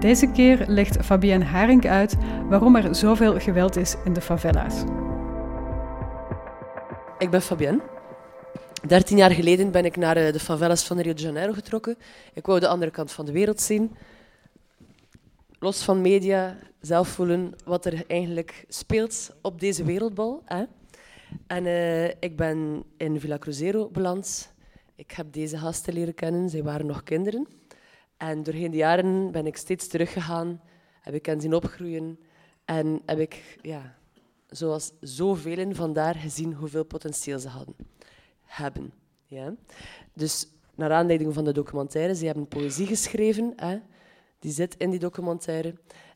Deze keer legt Fabienne Haring uit waarom er zoveel geweld is in de favela's. Ik ben Fabienne. 13 jaar geleden ben ik naar eh, de favelas van Rio de Janeiro getrokken. Ik wou de andere kant van de wereld zien. Los van media, zelf voelen wat er eigenlijk speelt op deze wereldbal. Hè? En uh, ik ben in Villa Cruzeiro beland. Ik heb deze gasten leren kennen, zij waren nog kinderen. En doorheen de jaren ben ik steeds teruggegaan, heb ik hen zien opgroeien en heb ik, ja, zoals zoveel vandaar gezien hoeveel potentieel ze hadden, hebben. Ja. Dus naar aanleiding van de documentaire, ze hebben poëzie geschreven, hè, die zit in die documentaire.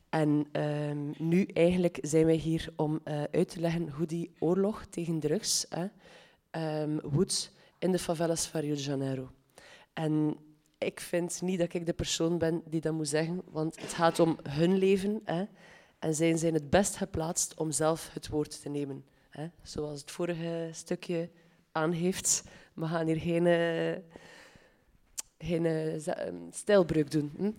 En um, nu eigenlijk zijn wij hier om uh, uit te leggen hoe die oorlog tegen drugs hè, um, woedt in de favelas van Rio de Janeiro. En ik vind niet dat ik de persoon ben die dat moet zeggen, want het gaat om hun leven. Hè, en zij zijn het best geplaatst om zelf het woord te nemen. Hè, zoals het vorige stukje aangeeft. We gaan hier geen, uh, geen uh, stijlbreuk doen. Hm?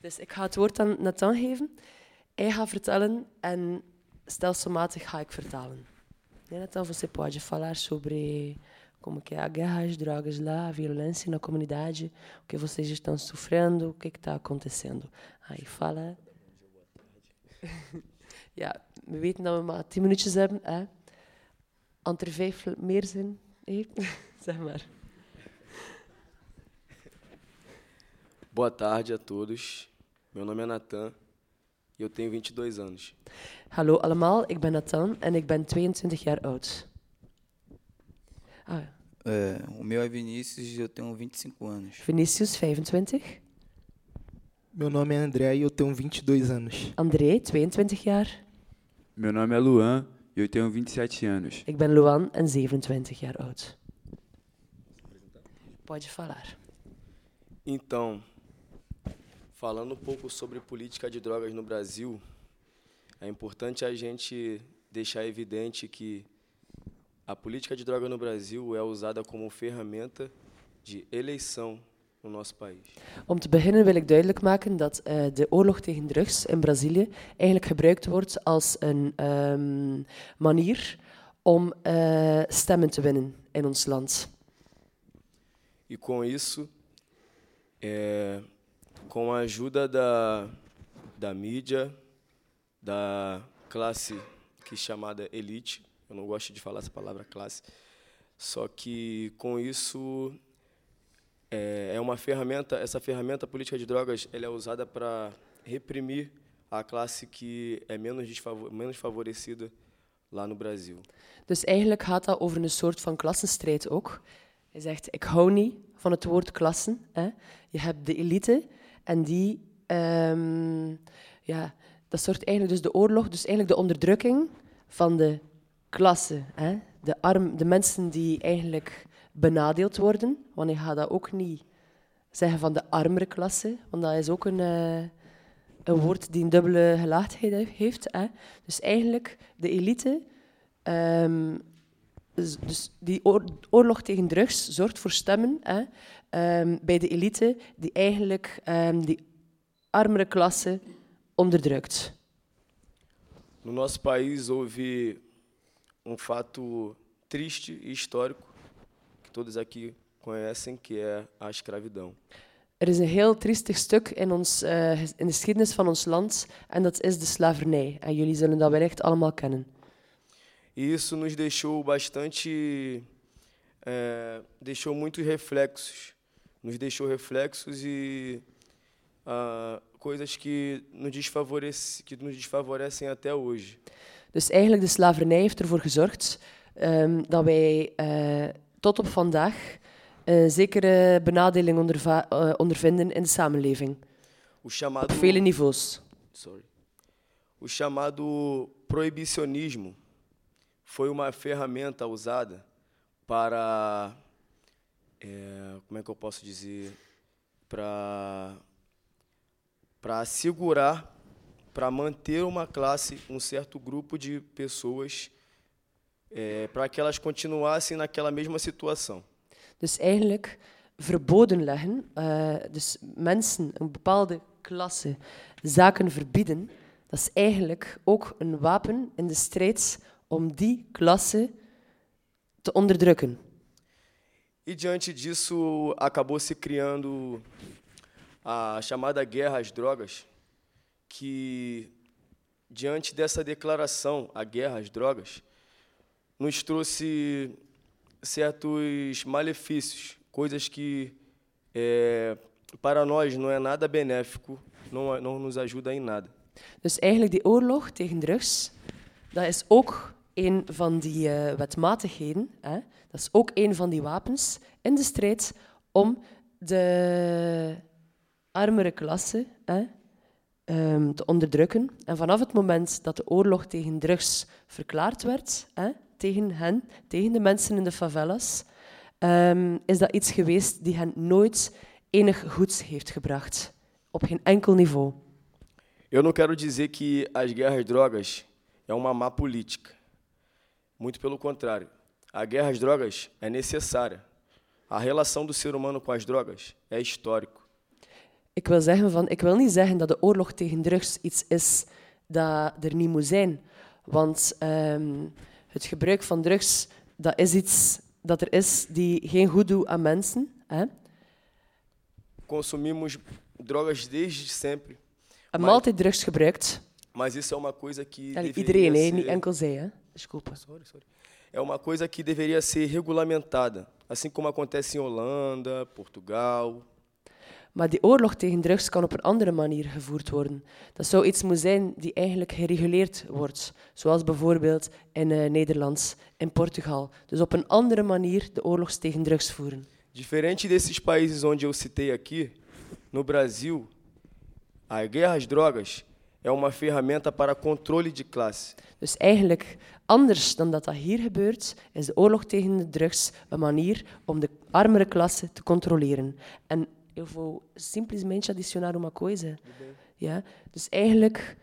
Dus ik ga het woord aan Nathan geven. Hij gaat vertellen en stelselmatig ga ik vertalen. Nathan, você pode falar sobre como que é a guerra às drogas lá, a violência na comunidade, o que vocês estão sofrendo, o que está acontecendo. Aí fala. ja, we weten dat we maar tien minuutjes hebben. Hè? Entre vijf meer zin zeg maar. Boa tarde a todos. Meu nome é Nathan e eu tenho 22 anos. Hallo allemaal, ik ben Nathan en ik ben 22 jaar oud. Ah. É, o meu é Vinícius e eu tenho 25 anos. Vinícius, 25. Meu nome é André e eu tenho 22 anos. André, 22 jaar. Meu nome é Luan e eu tenho 27 anos. Ik ben Luan en 27 jaar oud. Pode falar. Então, falando um pouco sobre política de drogas no Brasil, é importante a gente deixar evidente que a política de droga no Brasil é usada como ferramenta de eleição no nosso país. Om te beginnen wil ik duidelijk maken dat uh, de oorlog tegen drugs in Brazilië eigenlijk gebruikt wordt als een um, manier om uh, stemmen te winnen in ons land. E com isso, é, com a ajuda da, da mídia, da classe que é chamada elite, eu não gosto de falar essa palavra classe, só que com isso é, é uma ferramenta, essa ferramenta política de drogas, ela é usada para reprimir a classe que é menos, menos favorecida lá no Brasil. Dus eigenlijk gaat dat over een soort van klassenstrijd ook. Hij zegt, ik hou niet van het woord klassen. Hè. Je hebt de elite en die, um, ja, dat zorgt eigenlijk dus de oorlog, dus eigenlijk de onderdrukking van de klasse. Hè? De, arm, de mensen die eigenlijk benadeeld worden, want ik ga dat ook niet zeggen van de armere klasse, want dat is ook een, uh, een woord die een dubbele gelaagdheid heeft. Hè? Dus eigenlijk de elite, um, dus, die oorlog tegen drugs zorgt voor stemmen hè, um, bij de elite die eigenlijk um, die armere klasse onderdrukt. No nosso país houve um fato triste e histórico que todos aqui conhecem, que é a escravidão. Er is een heel triestig stuk in, ons, uh, in de geschiedenis van ons land en dat is de slavernij. En jullie zullen dat wellicht allemaal kennen. E isso nos deixou bastante, é, deixou muitos reflexos, nos deixou reflexos e uh, coisas que nos, desfavorecem, que nos desfavorecem até hoje. Dus eigenlijk de slavernij heeft ervoor gezorgd um, dat wij uh, tot op vandaag een zekere benadeling uh, ondervinden in de samenleving. Chamado, op vele niveaus. Sorry. o chamado proibicionismo foi uma ferramenta usada para, é, como é que eu posso dizer, para para assegurar, para manter uma classe, um certo grupo de pessoas, é, para que elas continuassem naquela mesma situação. Dus eigenlijk verboden leggen, uh, dus mensen een bepaalde klasse zaken verbieden, dat is eigenlijk ook een wapen in de strijd om die klasse te onderdrukken. E diante disso acabou se criando a chamada guerra às drogas, que diante dessa declaração, a guerra às drogas, nos trouxe certos malefícios, coisas que é, para nós não é nada benéfico, não, não nos ajuda em nada. Dus eigenlijk die oorlog tegen drugs, dat is ook een van die uh, wetmatigheden. Hè? Dat is ook een van die wapens in de strijd om de armere klasse hè, um, te onderdrukken. En vanaf het moment dat de oorlog tegen drugs verklaard werd, hè, tegen hen, tegen de mensen in de favelas, um, is dat iets geweest die hen nooit enig goeds heeft gebracht. Op geen enkel niveau. Eu não quero dizer que as guerras drogas é uma má política. Muito pelo contrário. A guerra drogas é necessária. A relação do ser humano com as drogas é histórico. Ik wil, zeggen van, ik wil niet zeggen dat de oorlog tegen drugs iets is dat er niet moet zijn. Want um, het gebruik van drugs dat is iets dat er is die geen goed doet aan mensen. Hè? Consumimos drogas desde sempre. Hebben altijd drugs gebruikt. Mas isso é uma coisa que Allee, iedereen, ser... niet enkel zij. Hè? Desculpa. Sorry, sorry. É uma coisa que deveria ser regulamentada, assim como acontece em Holanda, Portugal, Maar die oorlog tegen drugs kan op een andere manier gevoerd worden. Dat zou iets moeten zijn die eigenlijk gereguleerd wordt. Zoals bijvoorbeeld in uh, Nederland, in Portugal. Dus op een andere manier de oorlog tegen drugs voeren. Diferente desses países onde eu citei aqui, no Brasil, a guerra às drogas é uma ferramenta para controle de classe. Dus eigenlijk, anders dan dat dat hier gebeurt, is de oorlog tegen de drugs een manier om de armere klasse te controleren. En eu vou simplesmente adicionar uma coisa. Ja? Dus eigenlijk,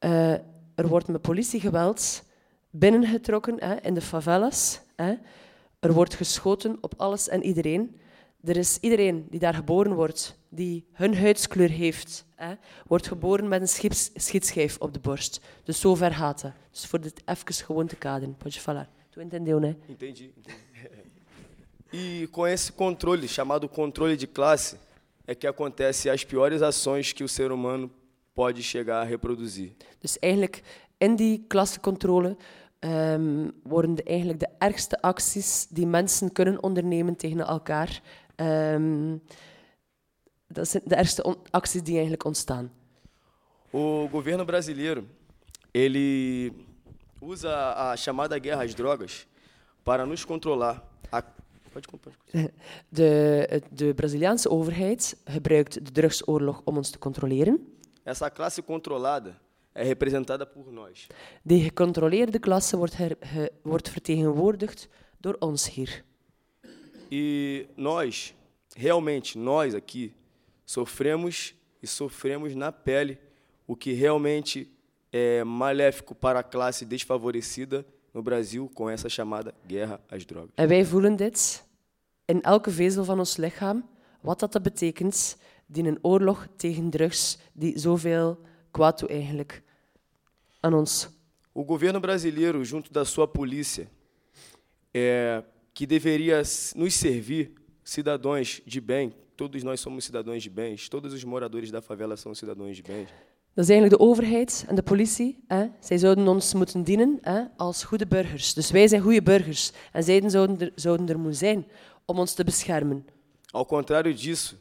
uh, er wordt met politiegeweld binnengetrokken hè, in de favelas. Hè. Er wordt geschoten op alles en iedereen. Er is iedereen die daar geboren wordt, die hun huidskleur heeft, hè, wordt geboren met een schiets, schietschijf op de borst. Dus zo ver gaat het. Dus voor dit even gewoon te kaderen. Pode falar. Tu entendeu, né? Entendi. entendi. E com esse controle, chamado controle de classe, é que acontecem as piores ações que o ser humano pode chegar a reproduzir. Dus eigenlijk in die klassencontrole um, worden de, eigenlijk de ergste acties die mensen kunnen ondernemen tegen elkaar. Um, dat zijn de ergste acties die eigenlijk ontstaan. O governo brasileiro ele usa a chamada guerra às drogas para nos controlar. A De, de Braziliaanse overheid gebruikt de drugsoorlog om ons te controleren. Essa classe controlada é representada por nós. De gecontroleerde klasse wordt, her, he, wordt vertegenwoordigd door ons hier. E nós, realmente, nós aqui, sofremos e sofremos na pele o que realmente é maléfico para a classe desfavorecida no Brasil com essa chamada guerra às drogas. En wij voelen dit in elke vezel van ons lichaam, wat dat betekent, die een oorlog tegen drugs die zoveel kwaad doet eigenlijk aan ons. O governo brasileiro, junto da sua polícia, é, que deveria nos servir, cidadãos de bem, todos nós somos cidadãos de bens, todos os moradores da favela são cidadãos de bens. Dat is eigenlijk de overheid en de politie. Hè. Zij zouden ons moeten dienen hè, als goede burgers. Dus wij zijn goede burgers. En zij zouden er, zouden er moeten zijn om ons te beschermen. Ao contrário disso,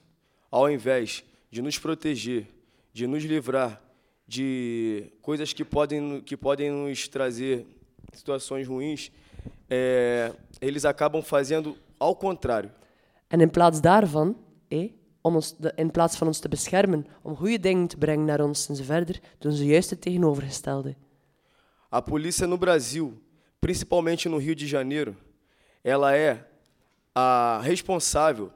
ao invés de nos proteger, de nos livrar de coisas que podem, que podem nos trazer situações ruins, é, eles acabam fazendo ao contrário. En in plaats daarvan, eh, om ons de- in plaats van ons te beschermen, om goede dingen te brengen naar ons en verder, doen ze juist het tegenovergestelde. A polícia no Brasil, principalmente no Rio de Janeiro, ela é a responsável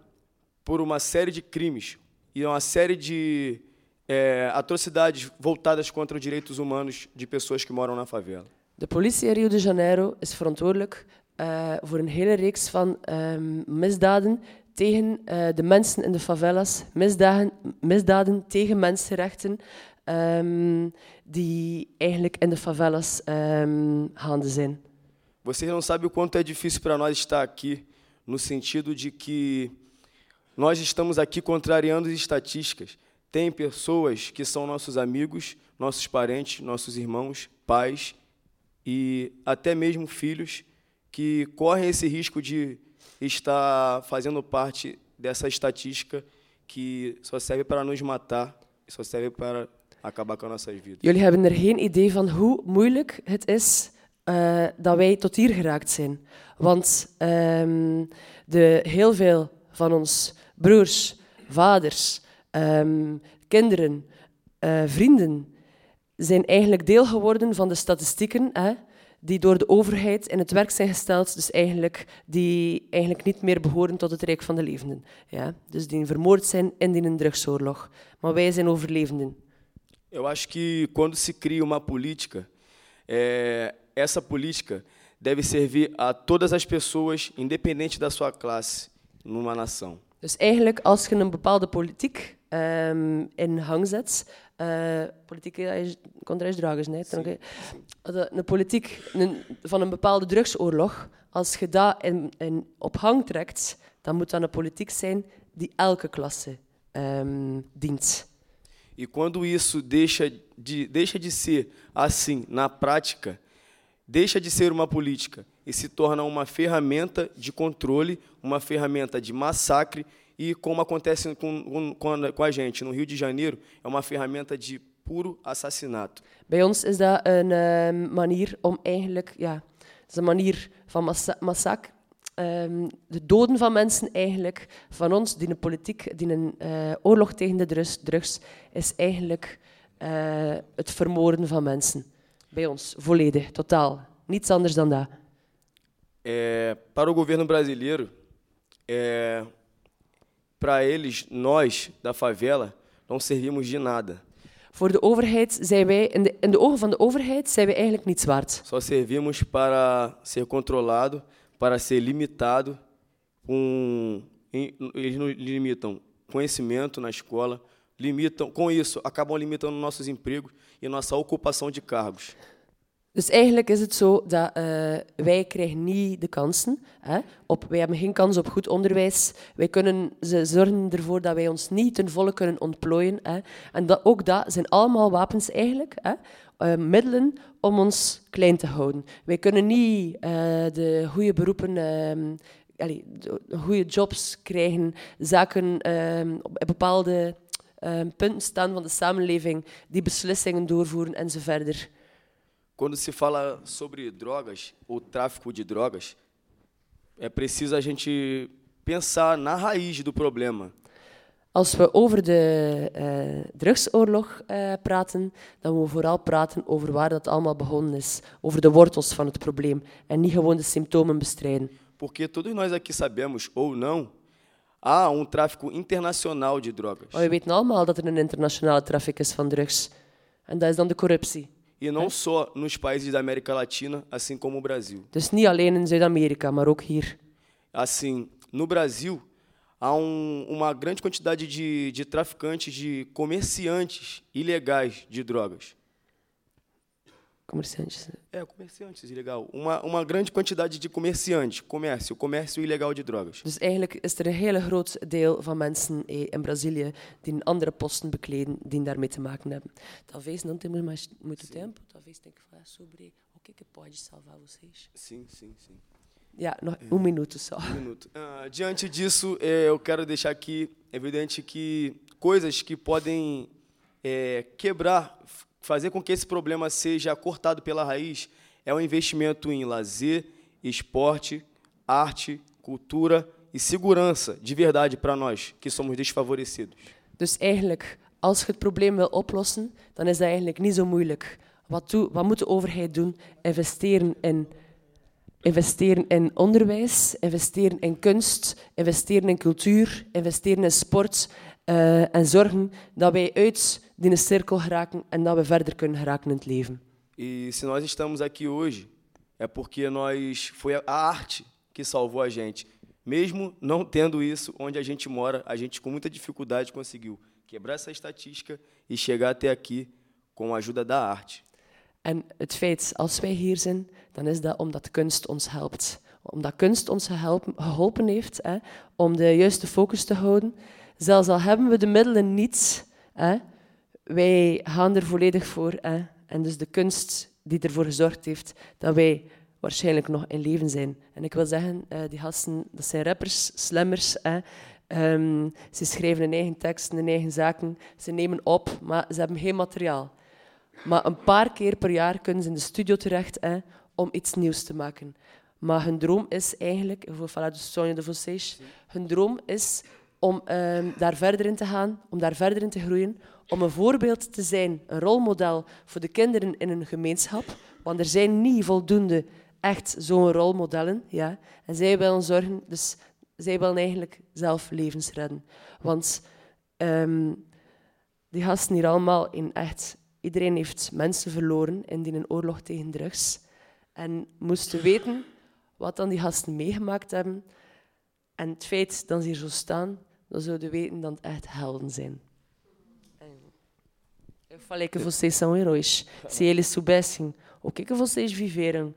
por uma série de crimes e uma série de eh, atrocidades voltadas contra os direitos humanos de pessoas que moram na favela. De politie in Rio de Janeiro is verantwoordelijk eh, voor een hele reeks van ehm, misdaden tegen eh, de mensen in de favelas, misdaden, misdaden tegen mensenrechten, ehm, die eigenlijk in de favelas ehm, gaande zijn. Vocês não sabem o quanto é difícil para nós estar aqui, no sentido de que nós estamos aqui contrariando as estatísticas. Tem pessoas que são nossos amigos, nossos parentes, nossos irmãos, pais e até mesmo filhos que correm esse risco de estar fazendo parte dessa estatística que só serve para nos matar, só serve para acabar com as nossas vidas. Jullie hebben er geen idee van hoe moeilijk het is eh, dat wij tot hier geraakt zijn. Want ehm, de, heel veel van ons broers, vaders, ehm, kinderen, eh, vrienden zijn eigenlijk deel geworden van de statistieken hè, die door de overheid in het werk zijn gesteld, dus eigenlijk, die eigenlijk niet meer behoren tot het Rijk van de Levenden. Ja? Dus die vermoord zijn in die drugsoorlog. Maar wij zijn overlevenden. Eu acho que quando se cria uma política, eh, essa política deve servir a todas as pessoas, independente da sua classe, numa nação. Dus eigenlijk, als je een bepaalde politiek ehm, in gang zet, eh politiek is contra as drogas? Então, que- de- een politiek een- van een bepaalde drugsoorlog, als je dat in, in, op hang trekt, dan moet dat een politiek zijn die elke klasse ehm, dient. E quando isso deixa de, deixa de ser assim na prática, deixa de ser uma política e se torna uma ferramenta de controle, uma ferramenta de massacre e, como acontece com, com, com a- gente no Rio de Janeiro, é uma ferramenta de puro assassinato. Bij ons is dat een ehm, manier om eigenlijk, ja, is een manier van massa massacre. Ehm, de doden van mensen eigenlijk, van ons, die een politiek, die een eh, oorlog tegen de drugs, drugs is eigenlijk eh, het vermoorden van mensen. Bij ons, volledig, totaal. Niets anders dan dat. É, para o governo brasileiro, é, para eles, nós da favela, não servimos de nada. Voor de overheid zijn wij, in de, in de ogen van de overheid, zijn wij eigenlijk niets waard. Só servimos para ser controlado, para ser limitado. Em- eles nos limitam conhecimento na escola, limitam, com isso, acabam limitando nossos empregos e nossa ocupação de cargos. Dus eigenlijk is het zo dat eh, wij krijgen niet de kansen. Hè? Op, wij hebben geen kans op goed onderwijs. Wij kunnen, ze zorgen ervoor dat wij ons niet ten volle kunnen ontplooien. Hè? En dat, ook dat zijn allemaal wapens eigenlijk. Hè? eh, middelen om ons klein te houden. Wij kunnen niet eh, de goede beroepen... ehm, goede jobs krijgen, zaken ehm, op bepaalde ehm, punten staan van de samenleving, die beslissingen doorvoeren en zo verder. Quando se fala sobre drogas ou tráfico de drogas, é preciso a gente pensar na raiz do problema. Als we over de eh, drugsoorlog eh, praten, dan moeten we vooral praten over waar dat allemaal begonnen is. Over de wortels van het probleem en niet gewoon de symptomen bestrijden. Porque todos nós aqui sabemos, ou não, há um tráfico internacional de drogas. Maar we weten allemaal dat er een internationale traffic is van drugs. En dat is dan de corruptie. E não só nos países da América Latina, assim como o Brasil. Dus niet alleen in Zuid-Amerika, maar ook hier. Assim, no Brasil, há um, uma grande quantidade de, de traficantes, de comerciantes ilegais de drogas. Comerciantes. É, comerciantes ilegal. Uma, uma grande quantidade de comerciantes, comércio, comércio ilegal de drogas. Dus eigenlijk is er een hele groot deel van mensen eh, in Brazilië die een andere posten bekleden die daarmee te maken hebben. Talvez não temos mais muito tempo, talvez tenha que falar sobre o que, que pode salvar vocês. Sim, sim, sim. Ja, nog um minuto só. Um minuto. Ah, diante disso, eh, eu quero deixar aqui evidente que coisas que podem eh, quebrar, fazer com que esse problema seja cortado pela raiz, é o investimento em lazer, esporte, arte, cultura e segurança de verdade para nós que somos desfavorecidos. Dus eigenlijk, als je het probleem wil oplossen, dan is dat eigenlijk niet zo moeilijk. Wat, doe, wat moet de overheid doen? Investeren in, investeren in onderwijs, investeren in kunst, investeren in cultuur, investeren in sport uh, en zorgen dat wij uit die cirkel geraken en dat we verder kunnen geraken in het leven. E se nós estamos aqui hoje, é porque nós foi a arte que salvou a gente. Mesmo não tendo isso onde a gente mora, a gente com muita dificuldade conseguiu quebrar essa estatística e chegar até aqui com a ajuda da arte. En het feit, als wij hier zijn, dan is dat omdat kunst ons helpt. Omdat kunst ons geholpen heeft hè, om de juiste focus te houden. Zelfs al hebben we de middelen niet, hè, wij gaan er volledig voor. Hè. En dus de kunst die ervoor gezorgd heeft dat wij waarschijnlijk nog in leven zijn. En ik wil zeggen, uh, die gasten, dat zijn rappers, slammers. Hè. Um, ze schrijven hun eigen teksten, hun eigen zaken. Ze nemen op, maar ze hebben geen materiaal. Maar een paar keer per jaar kunnen ze in de studio terecht hè, om iets nieuws te maken. Maar hun droom is eigenlijk, voor Fala de Sonja de Vocês, hun droom is om um, daar verder in te gaan, om daar verder in te groeien, om een voorbeeld te zijn, een rolmodel voor de kinderen in een gemeenschap. Want er zijn niet voldoende echt zo'n rolmodellen. Ja? En zij willen zorgen, dus zij willen eigenlijk zelf levens redden. Want um, die gasten hier allemaal in echt Iedereen heeft mensen verloren in die een oorlog tegen drugs. En moesten weten wat dan die gasten meegemaakt hebben. En het feit dat ze hier zo staan, dan zouden weten dat het echt helden zijn. Eu falei que vocês são heróis. Se eles soubessem o que, que vocês viveram,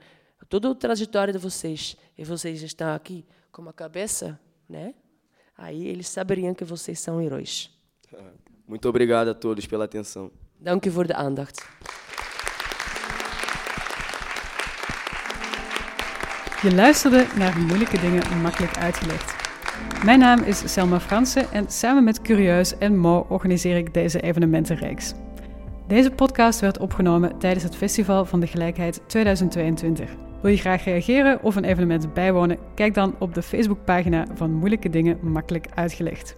toda a trajetória de vocês, e vocês estão aqui com uma cabeça, né? Aí eles saberiam que vocês são heróis. Muito obrigado a todos pela atenção. Dank u voor de aandacht. Je luisterde naar Moeilijke Dingen Makkelijk Uitgelegd. Mijn naam is Selma Fransen en samen met Curieus en Mo organiseer ik deze evenementenreeks. Deze podcast werd opgenomen tijdens het Festival van de Gelijkheid 2022. Wil je graag reageren of een evenement bijwonen? Kijk dan op de Facebookpagina van Moeilijke Dingen Makkelijk Uitgelegd.